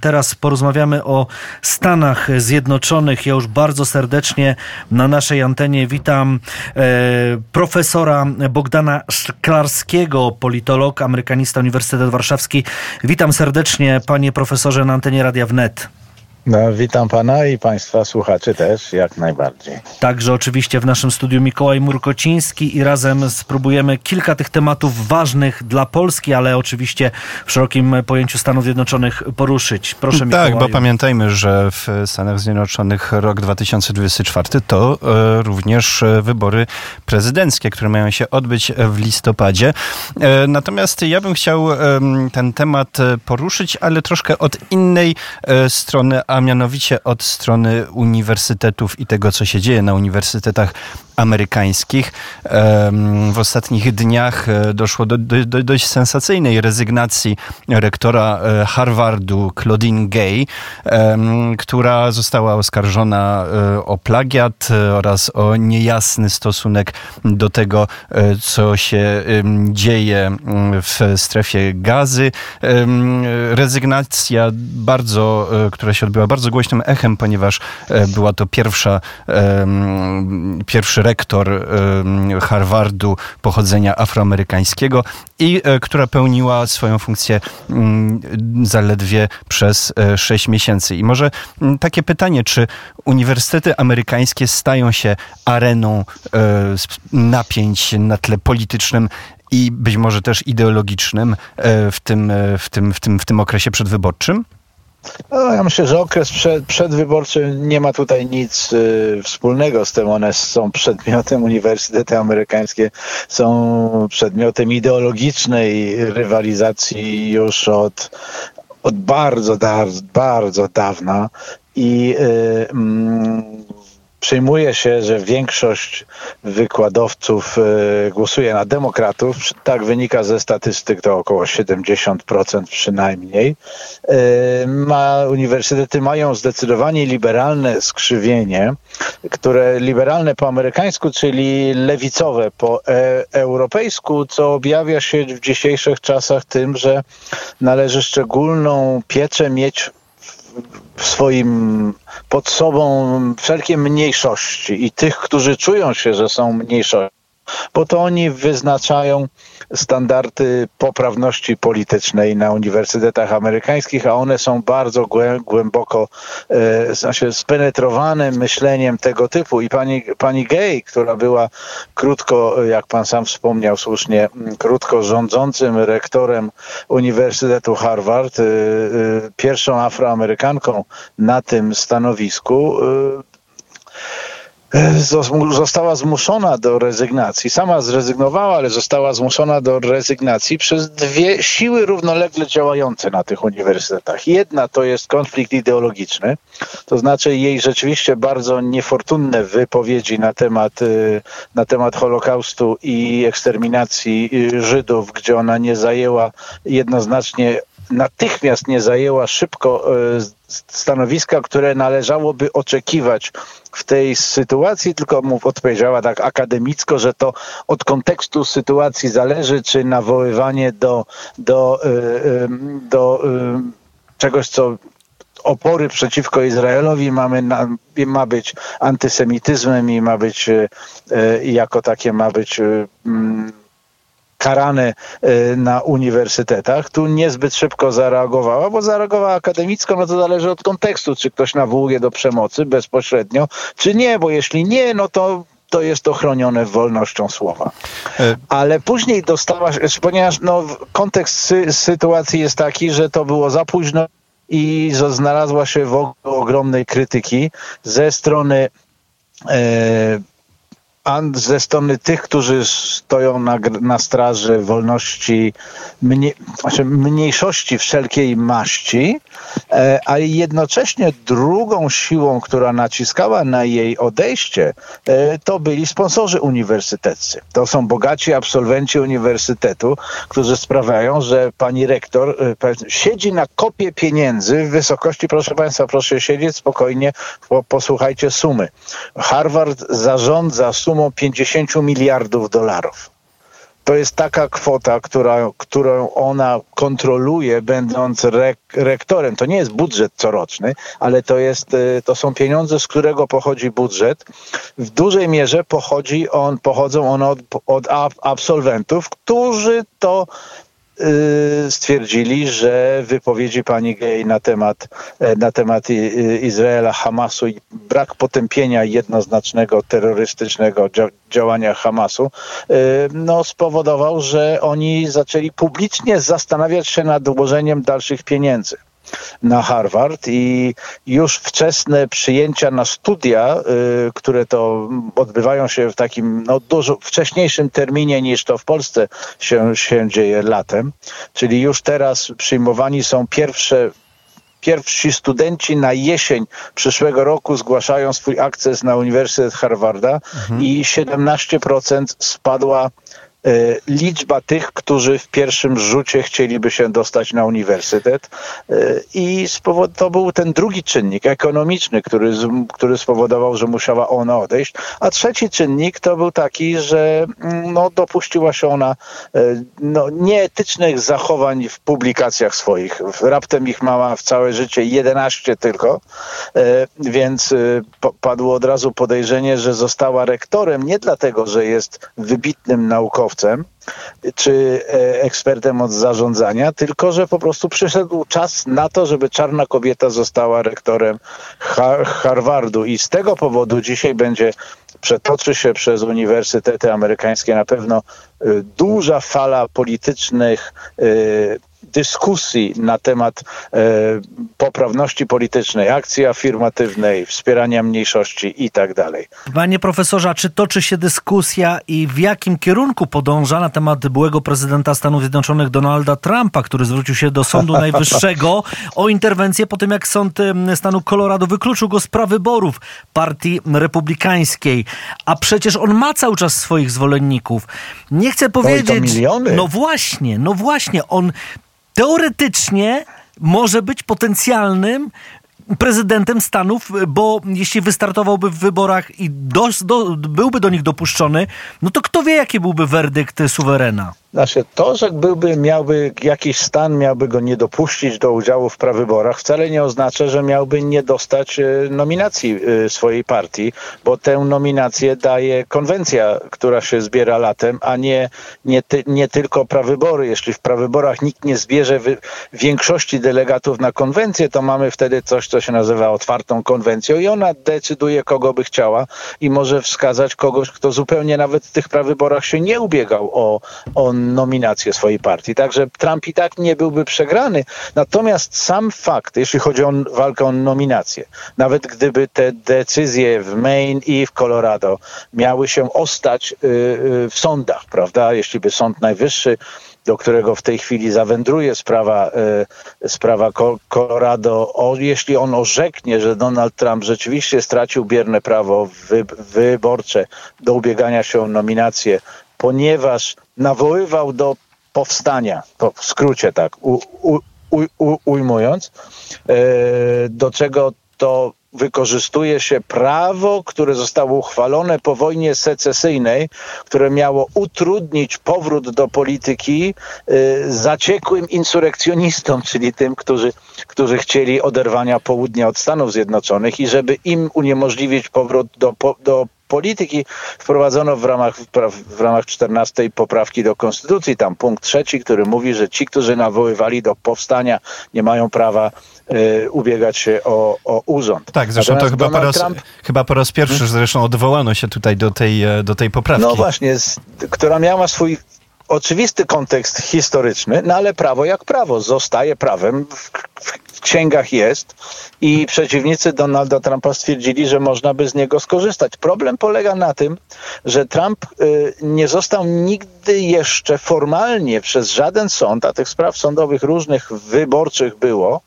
Teraz porozmawiamy o Stanach Zjednoczonych. Ja już bardzo serdecznie na naszej antenie witam e, profesora Bogdana Szklarskiego, politolog, amerykanista Uniwersytet Warszawski. Witam serdecznie, panie profesorze, na antenie Radia Wnet. No, witam pana i państwa słuchaczy też, jak najbardziej. Także oczywiście w naszym studiu Mikołaj Murkociński i razem spróbujemy kilka tych tematów ważnych dla Polski, ale oczywiście w szerokim pojęciu Stanów Zjednoczonych poruszyć. Proszę Mikołaju. Tak, bo pamiętajmy, że w Stanach Zjednoczonych rok 2024 to e, również wybory prezydenckie, które mają się odbyć w listopadzie. E, natomiast ja bym chciał e, ten temat poruszyć, ale troszkę od innej e, strony, a mianowicie od strony uniwersytetów i tego, co się dzieje na uniwersytetach amerykańskich. W ostatnich dniach e, doszło do, do, do dość sensacyjnej rezygnacji rektora e, Harvardu Claudine Gay, która została oskarżona e, o plagiat oraz o niejasny stosunek do tego, co się dzieje w strefie gazy. Rezygnacja bardzo, która się odbyła bardzo głośnym echem, ponieważ była to pierwsza, pierwszy rektor Harvardu pochodzenia afroamerykańskiego i e, która pełniła swoją funkcję zaledwie przez 6 e, miesięcy. I może takie pytanie, czy uniwersytety amerykańskie stają się areną e, napięć na tle politycznym i być może też ideologicznym w tym, w tym, w tym, w tym okresie przedwyborczym? No, ja myślę, że okres przed, przedwyborczy nie ma tutaj nic y, wspólnego z tym. One są przedmiotem, uniwersytety amerykańskie są przedmiotem ideologicznej rywalizacji już od, od bardzo, bardzo dawna. I y, mm, przyjmuje się, że większość wykładowców e, głosuje na demokratów. Tak wynika ze statystyk, to około 70% przynajmniej. E, ma, uniwersytety mają zdecydowanie liberalne skrzywienie, które liberalne po amerykańsku, czyli lewicowe po e europejsku, co objawia się w dzisiejszych czasach tym, że należy szczególną pieczę mieć swoim, pod sobą wszelkie mniejszości i tych, którzy czują się, że są mniejszością bo to oni wyznaczają standardy poprawności politycznej na uniwersytetach amerykańskich, a one są bardzo głęboko e, znaczy spenetrowane myśleniem tego typu. I pani, pani Gay, która była krótko, jak pan sam wspomniał słusznie, krótko rządzącym rektorem Uniwersytetu Harvard, e, e, pierwszą afroamerykanką na tym stanowisku, została zmuszona do rezygnacji. Sama zrezygnowała, ale została zmuszona do rezygnacji przez dwie siły równolegle działające na tych uniwersytetach. Jedna to jest konflikt ideologiczny, to znaczy jej rzeczywiście bardzo niefortunne wypowiedzi na temat, y, na temat Holokaustu i eksterminacji y, Żydów, gdzie ona nie zajęła jednoznacznie natychmiast nie zajęła szybko y, stanowiska, które należałoby oczekiwać w tej sytuacji, tylko mu odpowiedziała tak akademicko, że to od kontekstu sytuacji zależy, czy nawoływanie do, do, y, y, do, do czegoś, co opory przeciwko Izraelowi mamy na, ma być antysemityzmem i ma być jako takie ma być karane e, na uniwersytetach. Tu niezbyt szybko zareagowała, bo zareagowała akademicko, no to zależy od kontekstu, czy ktoś nawołuje do przemocy bezpośrednio, czy nie, bo jeśli nie, no to to jest to chronione wolnością słowa. E, Ale później dostała, ponieważ no, kontekst sy sytuacji jest taki, że to było za późno i znalazła się w ogromnej krytyki ze strony e, a ze strony tych, którzy stoją na, na straży wolności, znaczy mniejszości wszelkiej maści, e, a jednocześnie drugą siłą, która naciskała na jej odejście, e, to byli sponsorzy uniwersyteccy. To są bogaci absolwenci uniwersytetu, którzy sprawiają, że pani rektor e, siedzi na kopie pieniędzy w wysokości, proszę państwa, proszę siedzieć spokojnie, posłuchajcie sumy. Harvard zarządza sumą 50 miliardów dolarów. to jest taka kwota, która, którą ona kontroluje, będąc rek, rektorem. To nie jest budżet coroczny, ale to, jest, y, to są pieniądze, z którego pochodzi budżet. W dużej mierze pochodzi on, pochodzą one od, od absolwentów, którzy to stwierdzili, że wypowiedzi pani Gej na temat, e, na temat Izraela, Hamasu i brak potępienia jednoznacznego terrorystycznego działania Hamasu y, no, spowodował, że oni zaczęli publicznie zastanawiać się nad ułożeniem dalszych pieniędzy na Harvard i już wczesne przyjęcia na studia, y, które to odbywają się w takim no, dużo wcześniejszym terminie niż to w Polsce się, się dzieje latem, czyli już teraz przyjmowani są pierwsze pierwsi studenci na jesień przyszłego roku zgłaszają swój akces na Uniwersytet Harvarda mhm. i 17% spadła liczba tych, którzy w pierwszym rzucie chcieliby się dostać na uniwersytet e, i to był ten drugi czynnik ekonomiczny, który, który spowodował, że musiała ona odejść, a trzeci czynnik to był taki, że mm, no, dopuściła się ona e, no, nieetycznych zachowań w publikacjach swoich. Raptem ich mała w całe życie 11 tylko, więc padło od razu podejrzenie, że została rektorem nie dlatego, że jest wybitnym naukowcem, czy e, ekspertem od zarządzania, tylko że po prostu przyszedł czas na to, żeby czarna kobieta została rektorem Harvardu. I z tego powodu dzisiaj będzie przetoczy się przez uniwersytety amerykańskie na pewno e, duża fala politycznych e, dyskusji na temat e, poprawności politycznej, akcji afirmatywnej, wspierania mniejszości i tak dalej. Panie profesorze, czy toczy się dyskusja i w jakim kierunku podąża na temat byłego prezydenta Stanów Zjednoczonych Donalda Trumpa, który zwrócił się do Sądu Najwyższego o interwencję po tym, jak Sąd stanu Colorado wykluczył go z prawyborów partii republikańskiej. A przecież on ma cały czas swoich zwolenników. Nie chcę powiedzieć... miliony. No właśnie, no właśnie. On teoretycznie może być potencjalnym prezydentem Stanów, bo jeśli wystartowałby w wyborach i do, do, byłby do nich dopuszczony, no to kto wie, jaki byłby werdykt suwerena? Znaczy to, że byłby, miałby jakiś stan, miałby go nie dopuścić do udziału w prawyborach, wcale nie oznacza, że miałby nie dostać e, nominacji e, swojej partii, bo tę nominację daje konwencja, która się zbiera latem, a nie, nie, ty, nie tylko prawybory. Jeśli w prawyborach nikt nie zbierze większości delegatów na konwencję, to mamy wtedy coś, co się nazywa otwartą konwencją i ona decyduje, kogo by chciała i może wskazać kogoś, kto zupełnie nawet w tych prawyborach się nie ubiegał o, o nominację swojej partii. Także Trump i tak nie byłby przegrany. Natomiast sam fakt, jeśli chodzi o walkę o nominację, nawet gdyby te decyzje w Maine i w Colorado miały się ostać y, y, w sądach, prawda? Jeśli by Sąd Najwyższy do którego w tej chwili zawędruje sprawa, y, sprawa Colorado, o, jeśli on orzeknie, że Donald Trump rzeczywiście stracił bierne prawo wy, wyborcze do ubiegania się o nominację, ponieważ nawoływał do powstania, to w skrócie tak u, u, u, ujmując, e, do czego to wykorzystuje się prawo, które zostało uchwalone po wojnie secesyjnej, które miało utrudnić powrót do polityki y, zaciekłym insurekcjonistom, czyli tym, którzy, którzy chcieli oderwania południa od Stanów Zjednoczonych i żeby im uniemożliwić powrót do, do polityki wprowadzono w ramach, w ramach 14 poprawki do Konstytucji, tam punkt trzeci, który mówi, że ci, którzy nawoływali do powstania, nie mają prawa y, ubiegać się o, o urząd. Tak, zresztą Natomiast to chyba po, raz, Trump... chyba po raz pierwszy hmm? zresztą odwołano się tutaj do tej, e, do tej poprawki. No właśnie, z, która miała swój oczywisty kontekst historyczny, no ale prawo jak prawo zostaje prawem w, w, księgach jest i przeciwnicy Donalda Trumpa stwierdzili, że można by z niego skorzystać. Problem polega na tym, że Trump y, nie został nigdy jeszcze formalnie przez żaden sąd, a tych spraw sądowych różnych wyborczych było,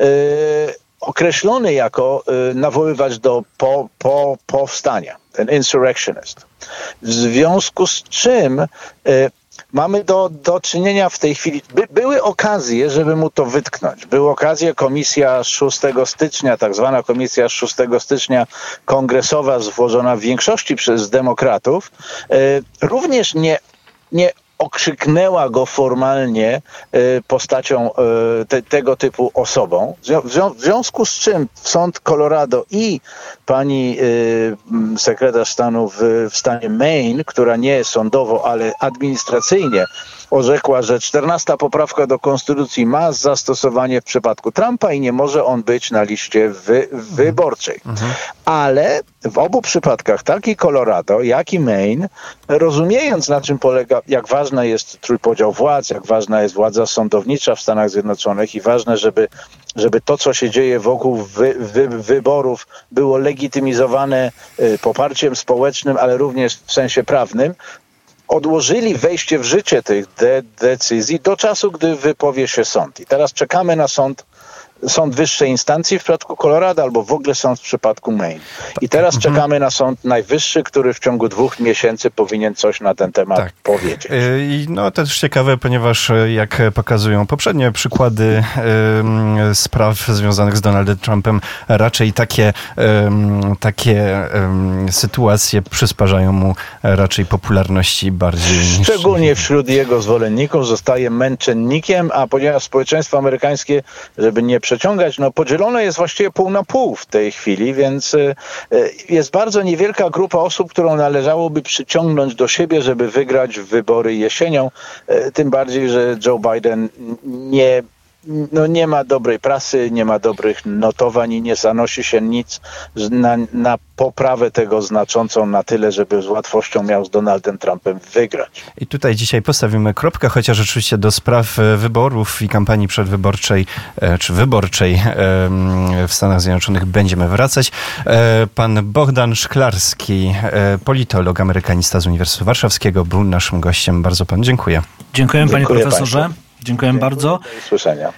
y, określony jako y, nawoływać do po, po, powstania, ten insurrectionist. W związku z czym mamy do, do czynienia w tej chwili. By, były okazje, żeby mu to wytknąć. Była okazja, komisja 6 stycznia, tak zwana komisja 6 stycznia kongresowa, złożona w większości przez demokratów, e, również nie, nie okrzyknęła go formalnie postacią te, tego typu osobą. W związku z czym sąd Colorado i pani sekretarz stanu w, w stanie Maine, która nie jest sądowo, ale administracyjnie orzekła, że 14 poprawka do konstytucji ma zastosowanie w przypadku Trumpa i nie może on być na liście wy, wyborczej. Mhm. Ale w obu przypadkach, tak i Colorado, jak i Maine, rozumiejąc na czym polega, jak ważna jest trójpodział władz, jak ważna jest władza sądownicza w Stanach Zjednoczonych i ważne, żeby, żeby to, co się dzieje wokół wy, wy, wyborów, było legitymizowane y, poparciem społecznym, ale również w sensie prawnym, odłożyli wejście w życie tych de decyzji do czasu, gdy wypowie się sąd. I teraz czekamy na sąd sąd wyższej instancji w przypadku Colorado albo w ogóle sąd w przypadku Maine. I teraz mhm. czekamy na sąd najwyższy, który w ciągu dwóch miesięcy powinien coś na ten temat tak. powiedzieć. Y, I no to też ciekawe, ponieważ y, jak pokazują poprzednie przykłady um, spraw związanych z Donaldem Trumpem, raczej takie, takie sytuacje przysparzają mu raczej popularności bardziej Szczególnie niż... wśród jego zwolenników zostaje męczennikiem, a ponieważ społeczeństwo amerykańskie, żeby nie przeciągać, no podzielone jest właściwie pół na pół w tej chwili, więc y, y, jest bardzo niewielka grupa osób, którą należałoby przyciągnąć do siebie, żeby wygrać wybory jesienią. Y, tym bardziej, że Joe Biden nie no nie ma dobrej prasy, nie ma dobrych notowań i nie zanosi się nic na, na poprawę tego znaczącą na tyle, żeby z łatwością miał z Donaldem Trumpem wygrać. I tutaj dzisiaj postawimy kropkę, chociaż oczywiście do spraw e, wyborów i kampanii przedwyborczej e, czy wyborczej w Stanach Zjednoczonych będziemy wracać. E, pan Bogdan Szklarski, politolog, amerykanista z Uniwersytetu Warszawskiego, był naszym gościem. Bardzo panu dziękuję. Dziękuję, panie profesorze. Państwu. Dziękuję bardzo. Do usłyszenia.